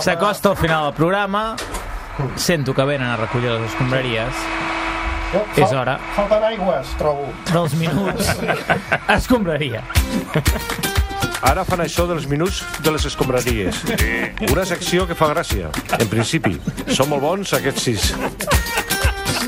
S'acosta al final del programa. Sento que venen a recollir les escombraries. Oh, És hora. Falten aigües, trobo. Dels minuts. Escombraria. Ara fan això dels minuts de les escombraries. Una secció que fa gràcia. En principi, són molt bons aquests sis.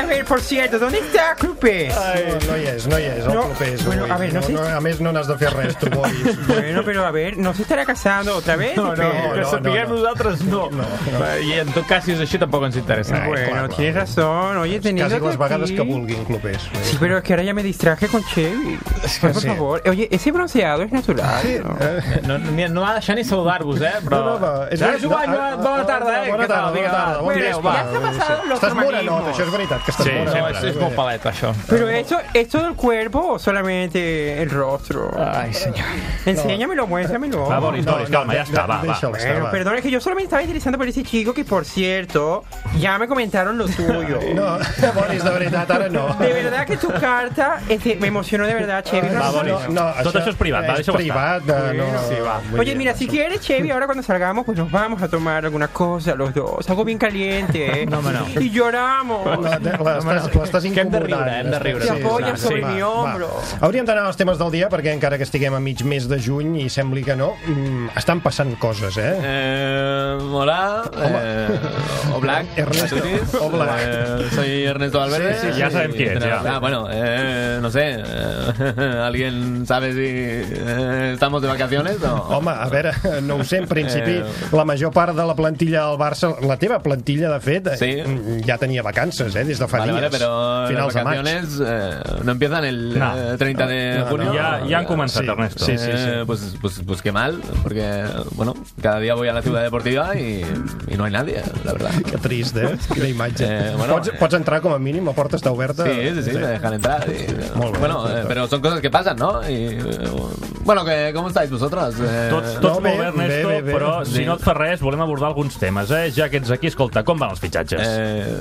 a ver, por cierto, ¿dónde está Clupes? No, no hi és, no hi és, el No, club és bueno, avui. a ver, no sé- no, a més, no n'has de fer res, tu, Boris. Bueno, pero a ver, ¿no se estará casando otra vez? No, no, que no, sapiguem no. nosaltres no. I en tot cas, si és així, tampoc ens interessa. Ai, Bueno, clar, clar. tienes razón. Oye, teniendo Quasi les vegades que vulguin, club és. Sí, pero es que ahora ya me distraje con Chevy. Por sí. favor. Oye, ese bronceado es natural. ¿no? Eh, No, ni, no va deixar ni saludar-vos, eh? Però... No, no, va, és Sergi veritat. Guany, bona, bona tarda, eh? Bona Què tal? tarda, bona Vinga, tarda, bon bueno, dia, va. Ya se ha pasado los Estàs morenot, formalismos. això és veritat, que estàs Sí, no, és, és molt palet, això. Pero eso, ¿es todo el cuerpo o solamente el rostro? Ai, senyor. Enséñamelo, muéstramelo. Va, Boris, No, Boris, no, calma, ja de- està, va, va. Bueno, va. perdón, es que yo solamente estaba interesando por ese chico que, por cierto, ya me comentaron lo tuyo. No, Boris, de veritat, ara no. De verdad que tu carta este, me emocionó de verdad, Chevy. Va, No, Boris, no. no, Tot això és privat, va, deixa-ho privat, no. Sí, va. Muy Oye, bien, mira, si eso. quieres, Chevy, ahora cuando salgamos, pues nos vamos a tomar alguna cosa los dos. Algo bien caliente, ¿eh? No, no. Y lloramos. No, de- l'estàs l'estàs Que hem de incomodant. riure, hem de riure. Apoyas sí, sobre sí. mi hombro. Hauríem d'anar als temes del dia perquè encara que estiguem a mig mes de juny i sembli que no, mm, estan passant coses, eh? Eh, hola, eh, Oblak, Ernesto. Oblak. Eh, soy Ernesto Valverde. Sí, sí, sí, ya sabem qui ets, ja. Ah, bueno, eh, no sé, eh, ¿alguien sabe si eh, estamos de vacaciones o...? Home, a veure, no ho sé, en principi Eh. la major part de la plantilla del Barça, la teva plantilla, de fet, Sí. mm, ja tenia vacances, eh, des de fa Vale, vale, pero las finals de maig. vacaciones eh, no empiezan el No. eh, 30 de No, no, junio. Ja, ja han començat, Sí, Ernesto. sí, sí. Eh, pues, pues, pues qué mal, porque bueno, cada día voy a la ciudad deportiva y, y no hay nadie, la verdad. Que trist, eh? Quina imatge. Eh, bueno, pots, pots entrar com a mínim, la porta està oberta. Sí, sí, sí, me dejan entrar. y- Molt bé, bueno, eh, pero son cosas que pasan, ¿no? Y, eh, bueno, que, ¿cómo estáis vosotros? Eh, Tots, tots No, molt bé, bé, Ernesto, bé, bé, bé. però si Sí. no et fa res, volem abordar alguns temes, eh? Ja que ets aquí, escolta, com van els fitxatges? eh,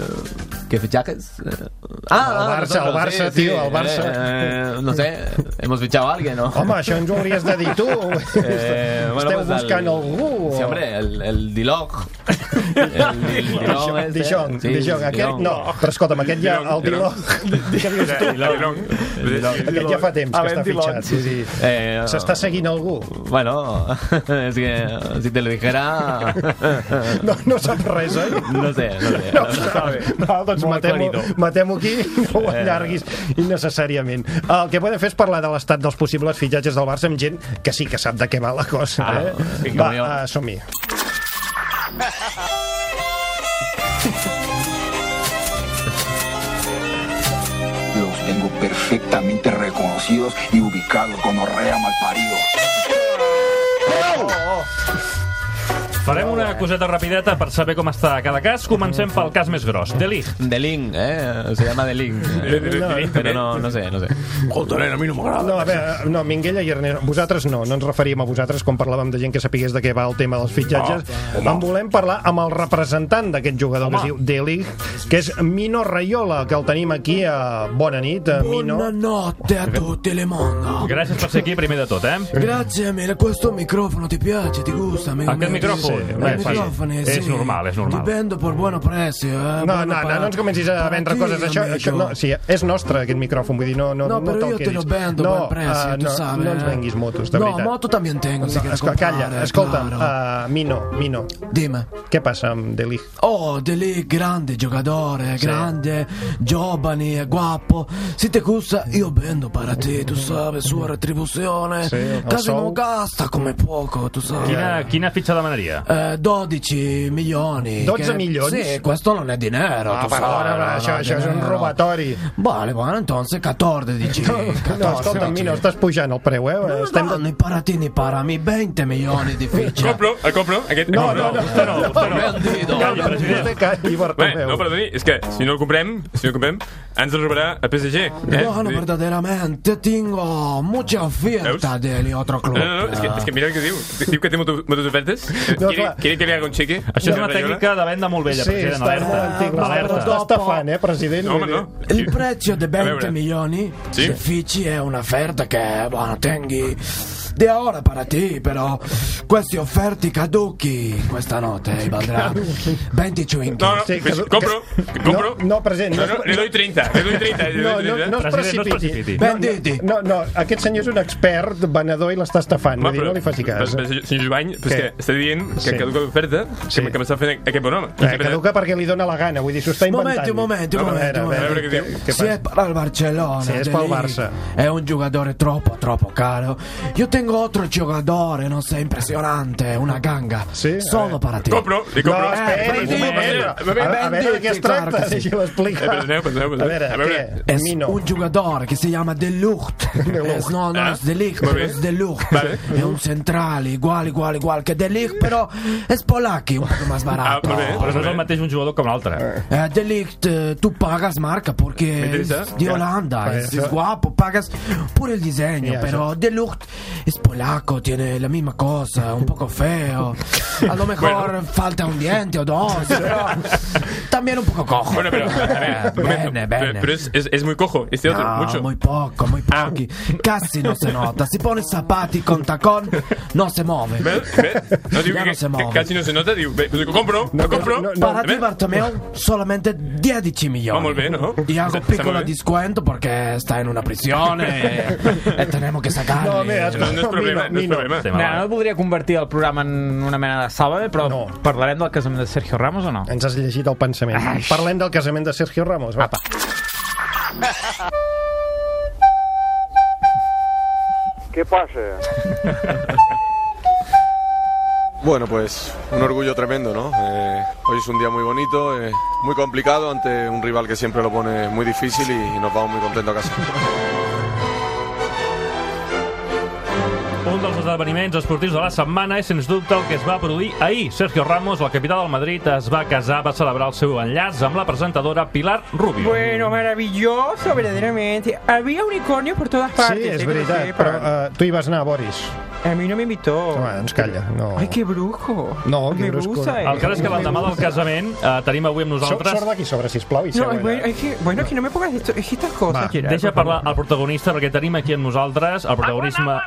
¿Qué fichajes? Eh, El ah, Barça, el Barça, tío, el Barça. eh, no sé, hemos fichado a alguien, ¿no? Home, això ens ho hauries de dir tu. Eh, bueno, Esteu pues buscant algú? o- Sí, hombre, el, el Dilog. El, el Dilog este. Dijon, Sí, Dijon, aquest, Dilog. no, però escolta'm, aquest ja, el Dilog, tu? Aquest ja fa temps que està fitxat, sí, sí. Eh, S'està seguint algú? Bueno, es que si te lo dijera... No, no saps res, oi? No sé, no sé. No, no, doncs Molt matem-ho aquí i no ho allarguis innecessàriament. El que podem fer és parlar de l'estat dels possibles fitxatges del Barça amb gent que sí que sap de què va la cosa. Ah, eh? sí, Va, jo. uh, som-hi. Los tengo perfectamente reconocidos y ubicados con orrea malparido. Farem una coseta rapideta per saber com està cada cas. Comencem pel cas més gros, de Ligt. Deling, ¿eh? Se llama Deling. Pero no, no sé, no sé. No, a veure, no, Minguella i Ernest, vosaltres no, no ens referíem a vosaltres quan parlàvem de gent que sapigués de què va el tema dels fitxatges. en volem parlar amb el representant d'aquest jugador que es diu Delig, que és Mino Raiola, que el tenim aquí a Bona nit, a Mino. Buonanotte a tutti le mondo. Gràcies per ser aquí, primer de tot, eh? Grazie mille, questo microfono ti piace, ti gusta? Mi- Aquest mi- micròfon? Sì, Beh, i sì. microfoni, És normal, és normal. Li vendo per buono prezzo, eh? No, buono no, no, no ens comencis a para vendre ti, coses. Això, això, no, sí, és nostre, aquest micròfon, vull dir, no, no, No, no te'l yo te lo vendo no, a buen precio, ah, tú no, sabes. no ens venguis motos, de no, veritat. moto también tengo, si No, quieres esco- calla, escolta'm, claro. uh, Mino, Mino, Dime. què passa amb De Ligt? Oh, De lì, grande giocatore, grande, giovane, guapo. Si te gusta, io vendo para te, tu sabes, sua retribuzione. Il Casi non gasta come poco, tu sai. Quina, quina fitxa demanaria? Eh, 12 milioni. 12 che- milioni? Sì, questo non è dinero. Ah, tu però, no, non això, è això és un dinero. robatori. Vale, bueno, entonces 14. No, escolta, Mino, estàs pujant el preu, eh? Non Estem... danno i paratini para mi 20 milioni di ficha. Compro, el compro, aquest No, compro. no, no, Vostè no, vostè no. Vendido. Calli, president. Calli, Bé, Bartomeu. no, perdoni, és que si no el comprem, si no el comprem, ens el robarà a PSG. Eh? No, no, verdaderamente tengo mucha oferta Veus? del otro club. No, no, no, és que, és que mira el que diu. Diu que té moltes ofertes. No, ¿Quiere, ¿Quiere que le haga un cheque? Això és una tècnica de venda molt vella, Sí, president. està molt antic. Alerta. L'està estafant, eh, president? No, home, no. Il prezzo di 20 veure. milioni di Fici è un'offerta che, bueno, tengi di ora per te, però questi offerti caduchi questa notte valdrà 25. No, no, Sí, que- compro, compro. No, no, president. No, No, no, le doy 30, le doy 30, le no, no, 30. no no es precipiti. Venditi. No, no, aquest senyor és un expert venedor i l'està estafant. Vull dir, no li faci cas. Però, però, senyor Jovany, que està dient que Sí. caduca l'oferta Sí. que, m'està fent aquest programa. Eh, caduca perquè li dona la gana, vull dir, s'ho està inventant. un momento, un veure, un a veure, momento. què- què Si è para Barcellona, Sì, è De para il Ligt Barça. È un giocatore troppo, troppo caro. Io tengo otro giocatore, non sei impressionante, una ganga. Sì? Solo Eh. para te. Compro, li No, compro. esperi, Eh, un moment. eh, A, a que. Eh, perdoneu, perdoneu, A perdoneu. veure, A veure. què? Es Mino. un giocatore che si chiama De Lucht. Es- no, no, De es De Lucht. È un centrale, igual, igual, igual que De Ligt, però es polacchi, un poco más Ah, barato. Però no és el mateix un jugador com l'altre. Eh, De Ligt, eh, tú pagas marca Vale, es, eso- es guapo, pagas por el diseño, Ya, pero De Lucht es polaco, tiene la misma cosa, un poco feo. A lo mejor falta un diente o dos, pero también un poco cojo. Bueno, pero, a ver. Bene, Pero, bene. pero es, es, es muy cojo, este otro, No, mucho. muy poco, muy pochi. Casi no se nota. Si pone zapati con tacón, no se mueve. ¿Ves? ¿Ves? No digo Ya que, no se que mueve. casi no se nota, digo, lo compro, lo compro. no, no. Para ti, ¿Ves? Bartomeu, solamente 10 milioni. Vamos bene, no? Y hago piccolo bene. descuento porque está en una prisión e, e tenemos que sacarle. No, mira, No, no és problema, no és Mino. problema. Sí, No, va, no voldria convertir el programa en una mena de sàbade, però No. parlarem del casament de Sergio Ramos o no? Ens has llegit el pensament. Ai. Parlem del casament de Sergio Ramos. Va. Apa. ¿Qué pasa? Bueno, pues un orgullo tremendo, ¿no? Eh, hoy es un día muy bonito, eh, muy complicado ante un rival que siempre lo pone muy difícil y, y nos vamos muy contentos a casa. Esdeveniments esportius de la setmana és, sens dubte, el que es va produir ahir. Sergio Ramos, el capità del Madrid, es va casar, va celebrar el seu enllaç amb la presentadora Pilar Rubio. Bueno, maravilloso, verdaderamente. Había unicornios por todas partes. Sí, és eh, que veritat, però uh, tu hi vas anar, Boris. A mí no me invitó. Home, doncs calla. No. Ay, qué brujo. No, me brusco. gusta. El cas és que l'endemà del casament eh, tenim avui amb nosaltres... sort d'aquí sobre, sisplau, i No, bueno, es que, bueno, que no me pongas esto, es estas cosas, Va, Gerard, Deixa parlar el protagonista, perquè tenim aquí amb nosaltres el protagonisme...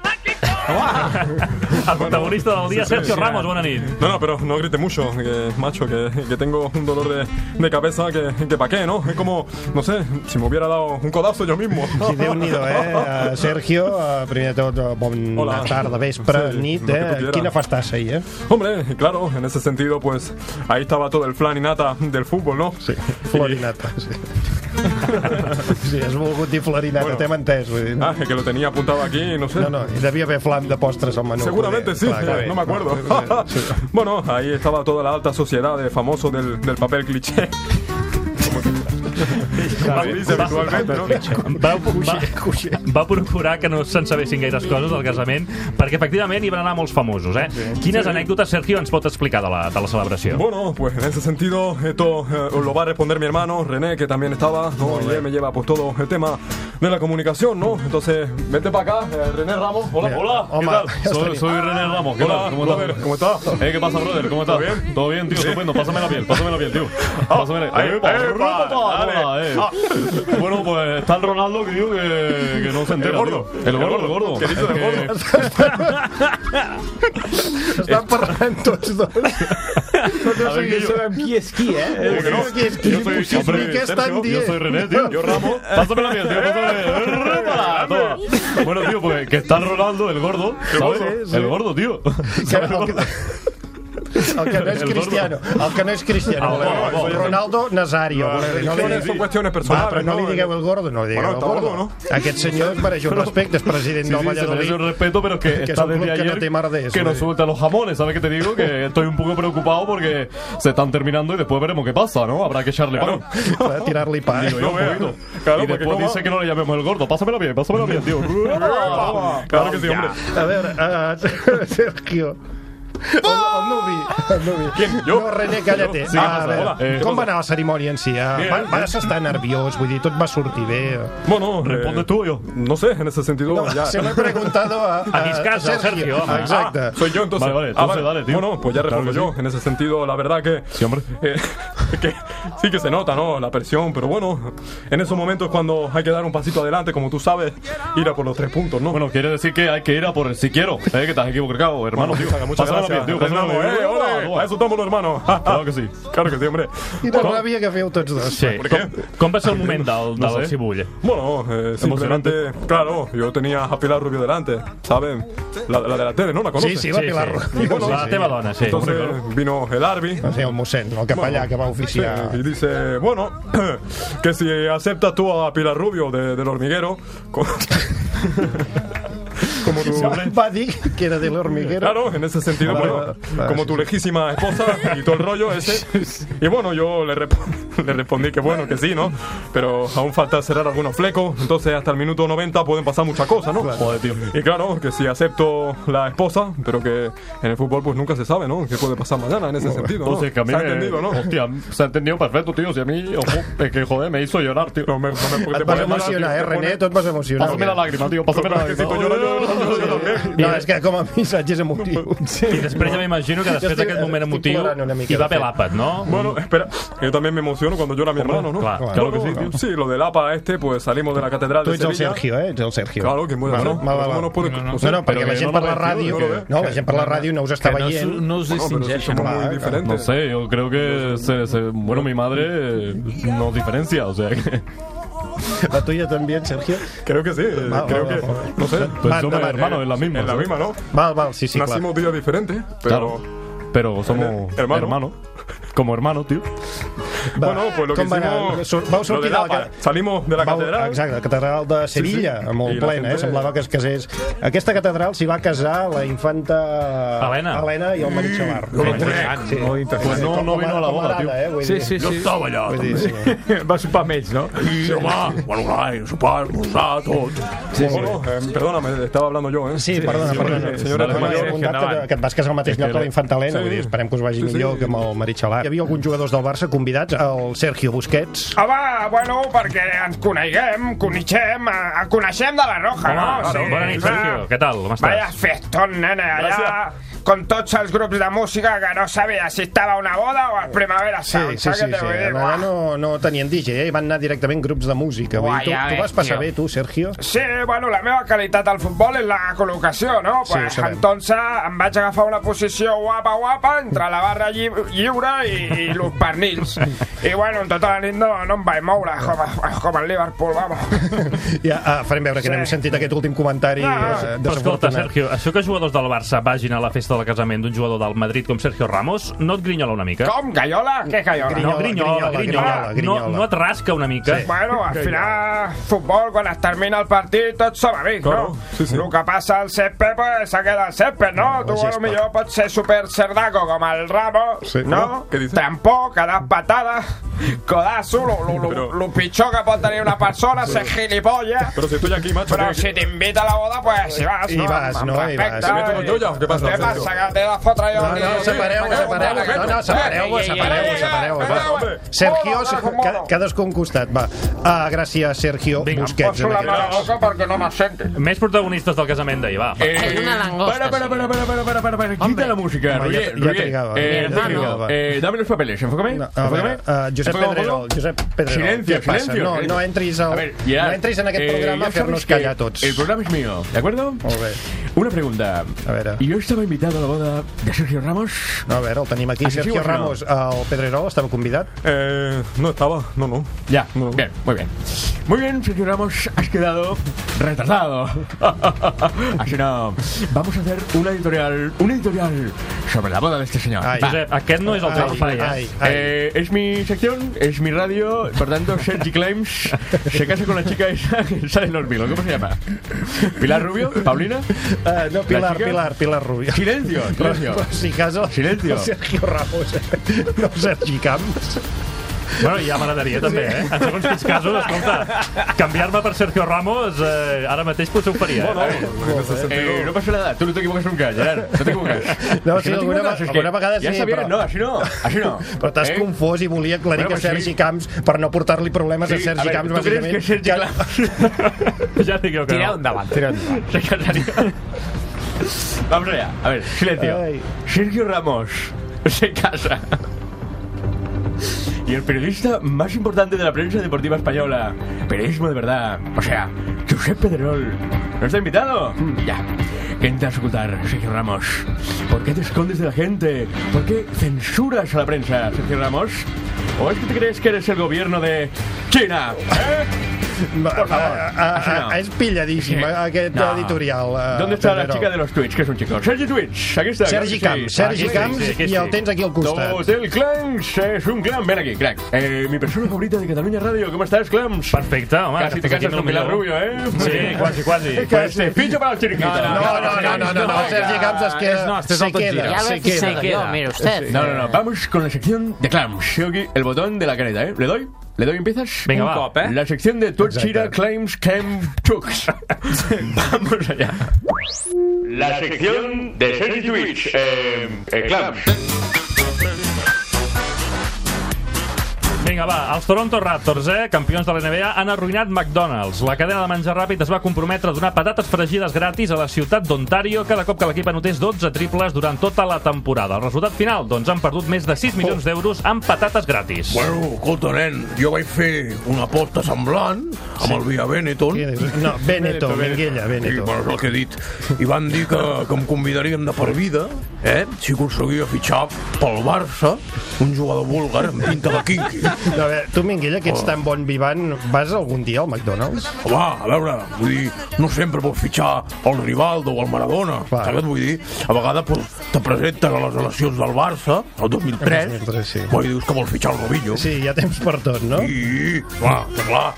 el protagonista del dia, Sergio Ramos, bona nit. No, no, pero no grite mucho, que, macho, que, que tengo un dolor de, de cabeza que, que pa' qué, ¿no? Es como, no sé, si me hubiera dado un codazo yo mismo. Sí, Déu-n'hi-do, eh? Uh, Sergio, primer de tot, bona Hola. tarda, vespre, Sí, nit, eh? Quina festassa ahir, eh? Hombre, claro, en ese sentido, pues ahí estaba todo el flan y nata del fútbol, ¿no? Sí, florinata, sí. sí, has volgut dir florinata, Bueno. t'hem entès. Vull dir. Ah, que lo tenía apuntado aquí, no sé. No, no, hi devia haver flam de postres al menú. Seguramente sí, Clar, clar, no me acuerdo. No, sí. bueno, ahí estaba toda la alta sociedad de famoso del, del papel cliché. Como se dice habitualmente, ¿no? Va, va, va procurar que no se'n sabessin gaires coses del casament, perquè efectivament hi van anar molts famosos, eh? Quines anècdotes, Sergio, ens pot explicar de la, de la celebració? Bueno, pues en ese sentido, esto eh, lo va a responder mi hermano René, que también estaba, ¿no? Y él me lleva pues todo el tema de la comunicación, ¿no? Entonces, vete para acá, eh, René Ramos. Hola, Hola, ¿qué tal? ja Soy, soy René Ramos, ¿qué Hola, tal? ¿Cómo brother, estás? ¿cómo estás? Eh, ¿Qué pasa, brother? ¿Cómo estás? ¿Todo bien? Todo bien, tío, estupendo. Pásame la piel, pásame la piel, tío. Pásame la ahí, ¡Epa, epa, epa, dale. hola, eh! Bueno, pues está el Ronaldo, que digo que, que no se entera, El gordo. tío. El gordo, el gordo. ¿Qué dices del Que- gordo? Estan parlant tots dos. No A ver, que yo- sabem qui és qui, eh? ¿Cómo que no? Qui és qui? Yo soy, Sí, hombre, ¿qué están Sergio, dient? yo soy René, tío. Yo Ramos. Pásame la piel, tío. Pásame la piel. Répala, toma. Bueno, tío, pues que está el Ronaldo, el gordo. ¿sabes? Sí, sí. El gordo, tío. El, que, no gordo. Cristiano. El que no és Cristiano. Ah. Ronaldo Nazario. Dir. No li religiones son cuestiones personales. Va, però no li ¿no? digueu el gordo, no li digueu Bueno, el gordo. gordo, ¿no? Aquest senyor es mereix un respecte, és president Sí, del sí, Valladolid. un respeto, pero es que, Que es está desde que no ayer te mardés, que güey. nos suelta los jamones, ¿sabes qué te digo? Que estoy un poco preocupado porque se están terminando y después veremos qué pasa, ¿no? Habrá que echarle pan. Va tirar-li pa. Digo yo, poquito. Claro, y después dice que no le llamemos el gordo. Pásamelo bien, pásamelo bien, tío. Claro que sí, hombre. A uh, Sergio, Nubi. El Nubi. ¿Quién? ¿Yo? No, René, cállate. Sí, Ah, a hola. Eh, com va anar la cerimònia en si? Ah, Bien, va, bien. vas estar nerviós, vull dir, tot va sortir bé. Bueno, Responde tú yo. No sé, en ese sentido. No, ya. se lo he preguntado a, A Discasa, Sergio. Exacto. Ah, soy yo entonces. Vale, vale, Ah, entonces dale, tío. Bueno, pues ya Claro respondo que yo. En ese sentido, la verdad que. Sí, hombre. que sí que se nota, ¿no? La presión, pero bueno, en esos momentos cuando hay que dar un pasito adelante, como tú sabes, ir a por los tres puntos, ¿no? Bueno, quiere decir que hay que ir a por el si quiero. ¿Eh? Que has equivocado, hermano, tío. Muchas gracias. Rendamos, bien. eh, ole, Ah, eso estamos los hermanos. Claro que sí. Claro que sí, hombre. I de ràbia que feu tots dos. Sí. Com, com va ser el moment del, No del sé. cibull? Bueno, eh, simplemente, claro, yo tenía a Pilar Rubio delante, ¿saben? La, la de la tele, ¿no? ¿La conoces? Sí, sí, la Pilar Rubio. Y bueno, La teva dona, sí. Entonces vino el Arbi. O sigui, el mossèn, el capellà que va oficiar. Sí, y dice, bueno, que si aceptas tú a Pilar Rubio de- del hormiguero, co- dir que era del hormiguero. Claro, en ese sentido, pues, vale, vale, como sí, tu lejísima esposa y todo el rollo ese. Y bueno, yo le, repo- le respondí que bueno, que sí, ¿no? Pero aún falta cerrar algunos flecos, entonces hasta el minuto 90 pueden pasar muchas cosas, ¿no? Joder, tío. Y claro, que si acepto la esposa, pero que en el fútbol pues nunca se sabe, ¿no? ¿Qué puede pasar mañana en ese sentido, ¿no? Entonces, que a mí ¿Se ha me... entendido, no? Hostia, se ha entendido perfecto, tío. Si a mí, ojo, es que joder, me hizo llorar, tío. No me, no me, Et vas emocionar, eh, René? Tu et vas emocionar. Pásame la lágrima, tío. Pásame la lágrima. No, és que com a missatge és emotiu. Sí. I després ja m'imagino que després d'aquest moment emotiu hi va haver l'àpat, no? Bueno, espera, yo también me emociono cuando llora mi hermano, ¿no? claro, claro que sí, tío. Sí, lo del APA este, pues salimos de la catedral Tu de ets el Sevilla. Sergio, eh? Ets el Sergio. Claro, que muy Vale, ¿no? va, va, ¿Cómo va. no puede- No, no no, no, perquè la que gent no per la ràdio... no. No, la gent per la ràdio no us està no veient. no us No, distingeixen. No sé, yo creo que se, se- bueno, mi madre eh, nos diferencia, o sea que La tuya también, Sergio? Creo que sí, eh, Va, creo va, que, va, va. no sé. pues Va, somos endavant, hermanos, eh. es la misma. En la misma, ¿no? Val, val, sí, sí. Nacimos días diferentes, pero... Claro. Pero somos Eh, hermano. hermanos. Como hermanos, tío. Va, Bueno, pues lo que hicimos... Sur- Vau sortir de la... APA. Salimos de la Vau- catedral. Exacte, la catedral de Sevilla, Sí, sí. molt I la plena, eh? Semblava que es casés. Aquesta catedral s'hi va casar la infanta... Helena. Helena i el Marit Xavar. No lo crec. Sí. Pues no, no vino a la boda, tío. Eh? Sí, dir. sí, Jo sí. estava allà. Vull dir, sí. Va sopar amb ells, no? Sí, home, bueno, clar, sopar, esmorzar, tot. Sí, sí. Bueno, eh, perdóname, estaba hablando yo, ¿eh? Sí, perdona, perdona. sí, senyora que, que et vas casar al mateix lloc que la infanta Helena, Sí. vull dir, esperem que us vagi Sí, sí. millor que amb el Marit Xavar. Hi havia alguns jugadors del Barça convidats, el Sergio Busquets, Home, bueno, perquè ens coneguem, coneixem, eh, coneixem de la Roja, Home, no? claro. Bona nit. Sergio. Què tal? Com estàs? Vaya festón, nene, allà, con tots els grups de música que no sabia si estava a una boda o al Primavera Sí, Sound, sí, sí, sí. dir? Allà Buah. no, no tenien DJ, eh? van anar directament grups de música. Vull dir, tu, Guai, tu vas passar tio. bé, tu, Sergio? Sí, bueno, la meva qualitat al futbol és la col·locació, no? Sí, pues, sabem. entonces em vaig agafar una posició guapa, guapa, entre la barra lli lliure i, i els pernils. I bueno, en tota la nit no, no em vaig moure, com, a, com el Liverpool, vamos. Ja ah, farem veure que Sí. n'hem sentit aquest últim comentari No, no, eh, Però escolta, desafortunat. Sergio, això que jugadors del Barça vagin a la festa del casament d'un jugador del Madrid com Sergio Ramos no et grinyola una mica? Com, Gallola? Què Gallola? No, grinyola, grinyola. grinyola, grinyola. No, no et rasca una mica? Sí. Bueno, al final, futbol, quan es termina el partit, tots som amics, Claro, no? sí, sí. El que passa al césped, pues, se queda al césped, no? Tu, sí, a lo millor pots ser super cerdaco com el Ramos, Sí. no? Què dices? Tampoc, a dar patada, codazo, lo, lo, lo, Pero- lo pitjor que pot tenir una persona, ser gilipollas. Pero si estoy aquí, macho. Però ¿qué- si t'invita a la boda, pues si vas, no? vas, Amb no? Respecte, vas. ¿Te meto con i- yo ya? ¿Qué pasa? T'he de fotre jo? No, no, separeu-vos, separeu-vos. No, no, separeu-vos, separeu-vos, separeu-vos. Sergio, ca- cadascú un costat, va. Ah, gràcies, Sergio Vinga, Busquets. Poso la mà a la boca perquè no m'assenti. Més protagonistes del casament d'ahir, va. En una langosta. Para, para, para, para, para, para, para, para. Quita la música, Roger, ja- trigava, Eh, enfócame, trigava. eh, dame los papeles, enfócame. No, a enfócame. veure, uh, Josep Pedrerol. Josep Pedrerol, Silencio, silencio. No, no entris, al, A ver, Gerard, no entris en aquest eh, programa ya a fer-nos callar tots. El programa es mío, ¿de acuerdo? Molt bé. Una pregunta. A veure. Yo estaba invitado a la boda de Sergio Ramos. No, a veure, el tenim aquí. Sí, Sergio no? Ramos, el Pedrerol, estava convidat? Eh, no estaba, no, no. Ya, No. bien, muy bien. Muy bien, Sergio Ramos, has quedado retrasado. Así no. Vamos a hacer una editorial, un editorial sobre la boda de este señor. Ai, Va. Josep, aquest no és el teu Ai, espai, eh? ai, ai. Eh, es mi sección, es mi radio, por tanto, Sergi Claims se casa con la chica esa que sale en Hormilo. ¿Cómo se llama? ¿Pilar Rubio? ¿Paulina? Uh, no, Pilar? Pilar, Pilar Rubio. Silencio, silencio. Si casa Silencio. el Sergio Ramos, eh? no Sergi Camps. Bueno, ja m'agradaria també, eh? En segons quins casos, escolta, canviar-me per Sergio Ramos eh, ara mateix potser ho faria. Eh? Eh, no pasa nada, tú no te equivocas nunca, Gerard, no te equivocas. No, sí, que te alguna, es alguna vegada ya sí, bien, però... no, així no, així no. Però t'has Eh? confós i volia aclarir Bueno, que Sergi sí. Camps, per no portar-li problemes a Sí, Sergi a ver, Camps, ¿tú crees bàsicament... que Sergi Camps... ja dic jo que Tira no. endavant, tira endavant. Vamos allá, a ver, silencio. Sergio Ramos se casa. Y el periodista más importante de la prensa deportiva española. Periodismo de verdad. O sea, Josep Pedrerol. ¿No está invitado? Ya. ¿Qué intentas ocultar, Sergio Ramos? ¿Por qué te escondes de la gente? ¿Por qué censuras a la prensa, Sergio Ramos? ¿O es que te crees que eres el gobierno de China? ¿Eh? Por favor. Así no. ah, és pilladíssim, Sí. aquest No. editorial. eh, ¿Dónde está la chica de los tweets? Que es un chico. Sergi Tweets. Aquí está. Sergi Camps, sí. Sergi Camps, i el tens aquí al costat. Hotel Clams es un clam. Ven aquí, crack. Eh, mi persona favorita de Cataluña Radio. ¿Cómo estás, Clams? Perfecte, home. Casi que te estàs casas con Pilar. Rubio, ¿eh? Sí, quasi, quasi. Pues te ficho para el chiringuito. No, no, no, no, no, no, Sergi Camps es queda, No, este es se el tot queda, se queda. Se queda, mire usted. No, no, no. Vamos con la sección de Clams. Aquí el botón de la careta, ¿eh? ¿Le doy? ¿Le doy? ¿Empiezas? Venga, Un va. cop, ¿eh? La sección de Twitchira Claims Cam Chooks. Vamos allá. La sección de Sergi Twitch. Eh, eh, Clams. Vinga, va, els Toronto Raptors, eh, campions de la NBA, han arruïnat McDonald's. La cadena de menjar ràpid es va comprometre a donar patates fregides gratis a la ciutat d'Ontario cada cop que l'equip anotés 12 triples durant tota la temporada. El resultat final, doncs, han perdut més de 6 milions d'euros en patates gratis. Bueno, escolta, nen, jo vaig fer una aposta semblant amb el Via Benetton. No, Benetton, Minguella, Benetton. I, bueno, és el que he dit. I van dir que, que em convidarien de per vida, eh? Si aconseguia fitxar pel Barça un jugador búlgar amb pinta de kinky. A veure, tu, Minguella, que ets Oh. tan bon vivant, vas algun dia al McDonald's? Home, a veure, vull dir, no sempre vols fitxar el Rivaldo o el Maradona. Saps què et vull dir? A vegades pues, te presenten a les eleccions del Barça, el 2003, El 2003, sí. i dius que vols fitxar el Robinho. Sí, hi ha temps per tot, no? Sí, clar, clar.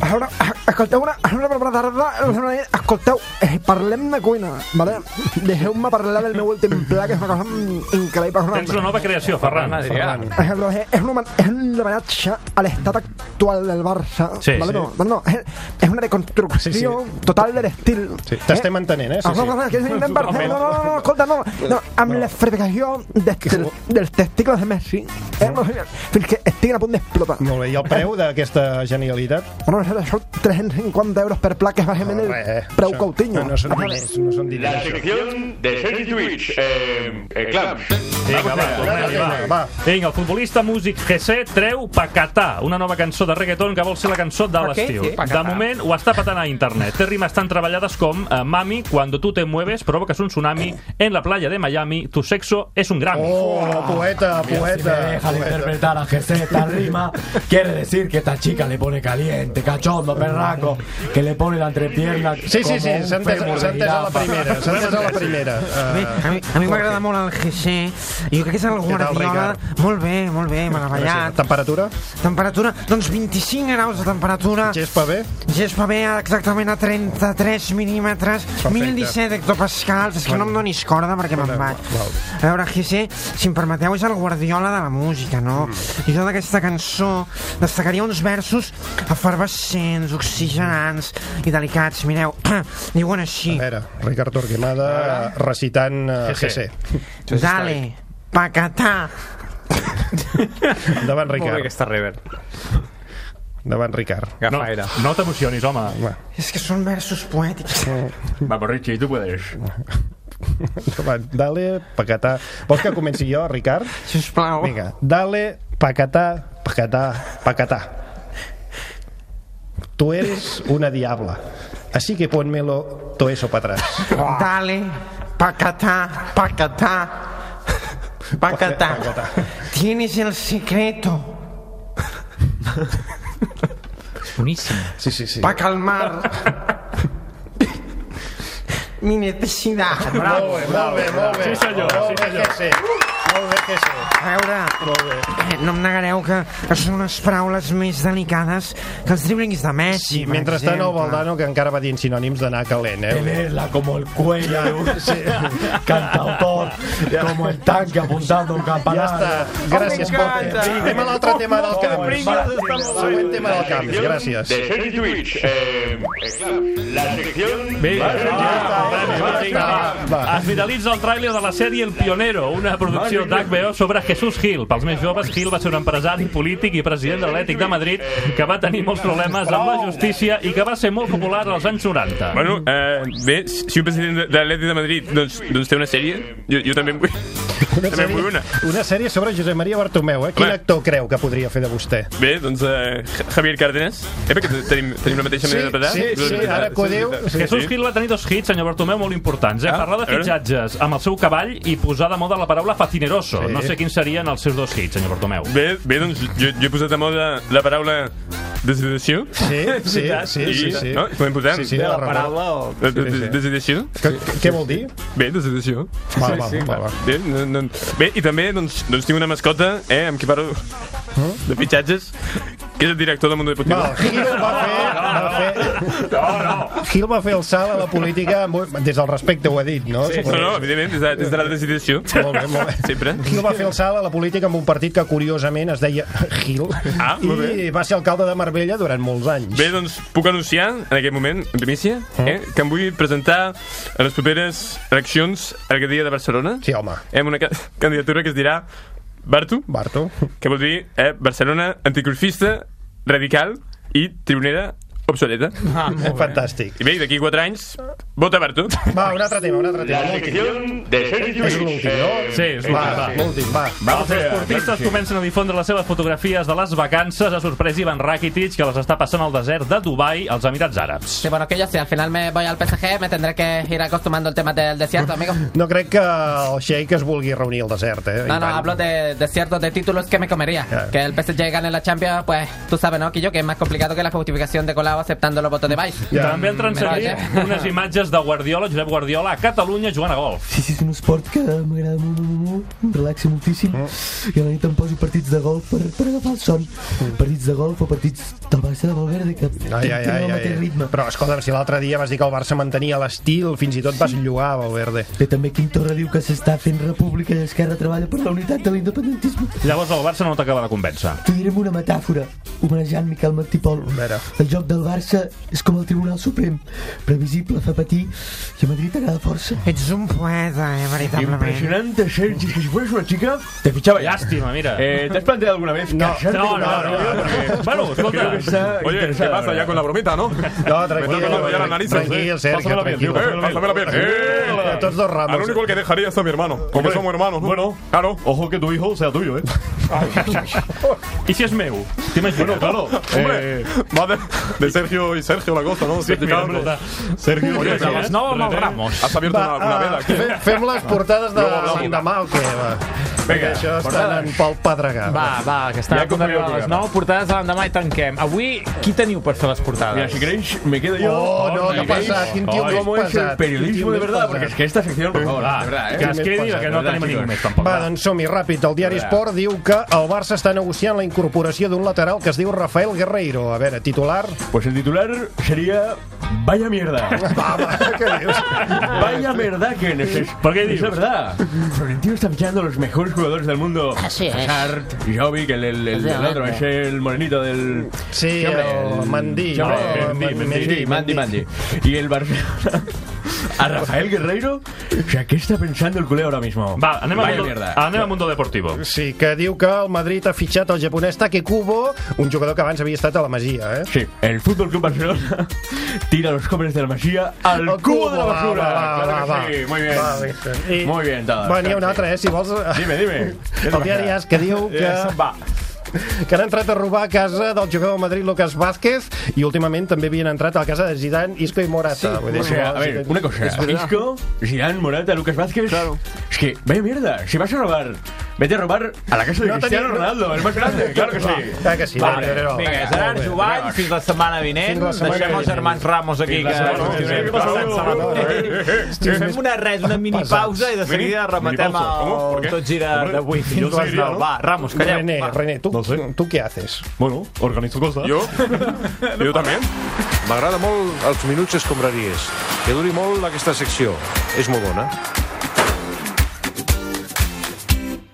A veure, escolteu una, una tarda, una nit. escolteu, eh, parlem de cuina, vale? Deixeu-me parlar del meu últim pla, que és una cosa mm, increïble. Tens una nova creació, Ferran. Ferran. És, és, un, és un homenatge a l'estat actual del Barça. Sí, vale? sí. No, no, no, és, una reconstrucció Sí, sí. total de l'estil. Sí, t'estem entenent, eh? Sí, Ah, no, sí. no, no, que no, no, no, no, escolta, no, no, amb l'esfregació des, del, dels testicles de Messi, eh, no, fins que estiguin a punt d'explotar. Molt bé, i el preu d'aquesta genialitat? Bueno, això, això 350 euros per pla, que és bàsicament el preu això- Coutinho. No, no són diners, no són diners. La sección de Sergi Twitch. Eh, eh, Clams. Vinga, va, tornem-hi, va. Vinga, el futbolista músic GC treu Pacatà, una nova cançó de reggaeton que vol ser la cançó de l'estiu. ¿Qué? De Pacatà. moment ho està patant a internet. Té rimes tan treballades com eh, Mami, cuando tú te mueves provocas un tsunami en la playa de Miami, tu sexo es un Grammy. Oh, poeta, Si me poeta. deja de interpretar a José esta rima, quiere decir que esta chica le pone caliente, cachondo, perraco, que le pone la entrepierna. Sí, sí, sí, s'ha entès, de a la primera, s'ha entès a la primera. Bé, a mi, a mi m'agrada molt el GC. Jo crec que és el Guardiola. Molt bé, molt bé, meravellat. Temperatura? Temperatura, doncs 25 graus de temperatura. Gespa bé? Gespa bé, exactament a 33 mil·límetres. Perfecte. 1017 hectopascals. És que no em donis corda perquè me'n vaig. A veure, GC, si em permeteu, és el Guardiola de la música, no? Mm. I jo d'aquesta cançó destacaria uns versos efervescents, oxigenants i delicats. Mireu, diuen així. A veure, Ricard Torquemada recitant uh, GC. GC. Dale, pacatà. Endavant, Molt bé Ricard. aquesta rever. Endavant, Ricard. No, no t'emocionis, home. És que són versos poètics. Vamos, Richie, tú puedes. Va, dale, pacatà. Vols que comenci jo, Ricard? Sisplau. Vinga, dale, pacatà, pacatà, pacatà. Tú eres una diabla, así que pónmelo todo eso para atrás. Dale, pacatá, pacatá, pacatá. Tienes el secreto Boníssim. Sí, sí, sí. para calmar mi necesidad. Molt bé, molt bé, molt bé. Sí, senyor, sí, senyor. GC. Molt bé, que sí. A veure, eh, no em negareu que, que són unes paraules més delicades que els driblings de Messi, per Mentrestant, el. Valdano, que encara va dient sinònims d'anar calent, eh? Tenerla como el cuello de un cantautor, como el tanque apuntando un Ja campanario. està. Gràcies, Pote. Anem a l'altre tema del camp. Següent tema del camp. Gràcies. De Sergi Twitch. Eh, eh, la sección... Bé, Va, ja, va. Es viralitza el tràiler de la sèrie El Pionero, una producció d'HBO sobre Jesús Gil. Pels més joves, Gil va ser un empresari polític i president de l'Atlètic de Madrid que va tenir molts problemes amb la justícia i que va ser molt popular als anys 90. Bueno, eh, bé, si un president de- l'Atlètic de Madrid doncs, doncs té una sèrie, jo, jo també en vull, Una també vull una. sèrie, una sèrie sobre Josep Maria Bartomeu, eh? Quin Home. actor creu que podria fer de vostè? Bé, doncs eh, Javier Cárdenas. Eh, perquè tenim, tenim la mateixa manera de Sí, parlar. sí, sí, ara que ho diu, sí. Jesús Gil va tenir dos hits, senyor Bartomeu, molt importants. Eh? Ah, Parlar de fitxatges amb el seu cavall i posar de moda la paraula facineroso. Sí. No sé quins serien els seus dos hits, senyor Bartomeu. Bé, bé doncs jo, jo he posat de moda la paraula desideració. Sí, sí, sí, I, sí, sí. No? Podem posar? Sí, sí, la paraula o... De, de, de, desideració. Què vol dir? Bé, desideració. Va, va, va, va. Bé, no, no. Bé, i també doncs, doncs tinc una mascota, eh, amb qui parlo de fitxatges, que és el director del Mundo Deportivo. Va, Gil va fer, va fer... No, no. Gil va fer el salt a la política amb- des del respecte, ho ha dit, no? Sí, no, no, evidentment, des de, des de la desideració. Molt bé, molt bé. Sempre. Gil va fer el salt a la política amb un partit que curiosament es deia Gil Ah, i va ser alcalde de Marbella durant molts anys. Bé, doncs puc anunciar en aquest moment, en primícia, eh, que em vull presentar a les properes eleccions al dia de Barcelona. Sí, home. Amb una ca candidatura que es dirà Bartu. Bartu. Que vol dir eh, Barcelona anticruzista, radical i tribunera obsoleta. Ah. Fantàstic. I bé, d'aquí 4 anys, vota Bartu. Va, un altre tema, un altre tema. La sección de Sergi És Lluís. l'últim, no? Sí, és l'últim, Va, va. l'últim, va. Els esportistes comencen a difondre les seves fotografies de les vacances a sorpresa Ivan Rakitic, que les està passant al desert de Dubai, als Emirats Àrabs. Sí, bueno, que yo si al final me voy al PSG me tendré que ir acostumbrando al tema del desierto, amigo. No crec que el Sheik es vulgui reunir al desert, eh? No, no, hablo de desierto de títulos que me comería. Que el PSG gane la Champions, pues tú sabes, ¿no, Quillo? Que es más complicado que la justificación de Colau aceptando los votos de Vice. També han transcendit Me unes imatges de Guardiola, Josep Guardiola, a Catalunya jugant a golf. Sí, sí, és un esport que m'agrada molt, molt, molt, em relaxa moltíssim i a la nit em poso partits de golf per, per agafar el son partits de golf o partits del Barça de Valverde que, Ai, ai, tenen ai, el ai, mateix ai. ritme Però, escolta'm, si l'altre dia vas dir que el Barça mantenia l'estil, fins i tot vas llogar Valverde. Bé, també Quim Torra diu que s'està fent república i Esquerra treballa per la unitat de l'independentisme Llavors el Barça no t'acaba de convèncer. T'ho diré amb una metàfora, homenejant Miquel Martí Pol. El joc del Barça és com el Tribunal Suprem, previsible, fa patir, i a Madrid agrada força. Ets un poeta, eh, veritablement. Impresionante, Sergi, que si fueras una chica, te fichaba ya. Lástima, mira. Eh, ¿Te has planteado alguna vez no, no, no, no. Porque Bueno, escolta. que está Oye, ¿qué pasa ya con la bromita, no? No, Me tranquil, está tocando ya las narices. tranquil, eh. Sergio, Pásamela bien, tranquil. tío. Eh, pásamela bien. Eh, Tots dos ramos. Al único el que dejaría es a mi hermano. Porque somos hermanos, ¿no? Bueno, claro. Ojo que tu hijo sea tuyo, ¿eh? I si és meu? Bueno, claro. Hombre, Eh, va de, de Sergio y Sergio la cosa, ¿no? Sí, mira, Sergio Sergio, Oye, les nou amb el René, Ramos. Has abierto Va, una, una vela aquí. fe- Fem les portades de hablamos. l'endemà o què? Va. Vinga, això està en Pol Pedregà. Va, va, que està Ja a punt d'arribar a les 9 portades de l'endemà i tanquem. Avui, qui teniu per fer les portades? Mira, si queréis, me quedo yo. Oh, no, Si ¿qué queréis, pasa? ¿Quién tío ¿Cómo es el pesat? periodismo de ¿Quién tío verdad? Porque es pesat? que esta sección, por favor, Va, de verdad, ¿eh? que es quedi, que no ¿verdad, tenim ningú més, tampoc. Va, doncs som-hi ràpid. El diari Esport diu que el Barça està negociant la incorporació d'un lateral que es diu Rafael Guerreiro. A veure, titular... Pues el titular sería Vaya mierda. Va, va, què dius? Vaya mierda que no es. ¿Por qué Es dices? la verdad. Florentino está fichando a los mejores jugadores del mundo. Así es. Hazard, Jovic, el, el, el, el otro, es el morenito del. Sí, el Mandí, no, Mendy, Mendy, Mandy, Mandy. Y el Barcelona. A Rafael Guerreiro. O sea, ¿qué está pensando el culé ahora mismo? Va, anem a, Vaya mundo, mierda. anem a Mundo Deportivo. Sí, que diu que el Madrid ha fitxat el japonès Take Kubo, un jugador que abans havia estat a la Masia, eh? Sí, el Fútbol Club Barcelona tira los jóvenes de la Masía al El cubo de la basura. va, va, Claro va, que va. sí, muy bien. Va. I- Muy bien, todo. Va, n'hi ha un altre, eh, si vols... Dime, dime. El diari que diu que... Va. Que han entrat a robar a casa del jugador del Madrid Lucas Vázquez i últimament també havien entrat a la casa de Zidane, Isco i Morata. Vull dir, O sea, a ver, sí, una cosa. Isco, Zidane, Morata, Lucas Vázquez. Es que, vaya mierda, si vas a robar, vete a robar a la casa de No Cristiano tenia- Ronaldo, el más grande, claro que sí. Clar que sí. Va, Vale, vinga, vinga, Gerard Jovany, fins la setmana vinent. La setmana Deixem els germans Ramos aquí, que... passant setmana. Fem una res, una mini pausa i de seguida rematem el Tot Gira d'avui fins Yo les seguiría, 9. ¿no? Va, Ramos, calleu. René, va. René, ¿tú, ¿tú qué haces? Bueno, organizo cosas. Jo? jo també. M'agrada molt els minuts escombraries. Que duri molt aquesta secció. És molt bona.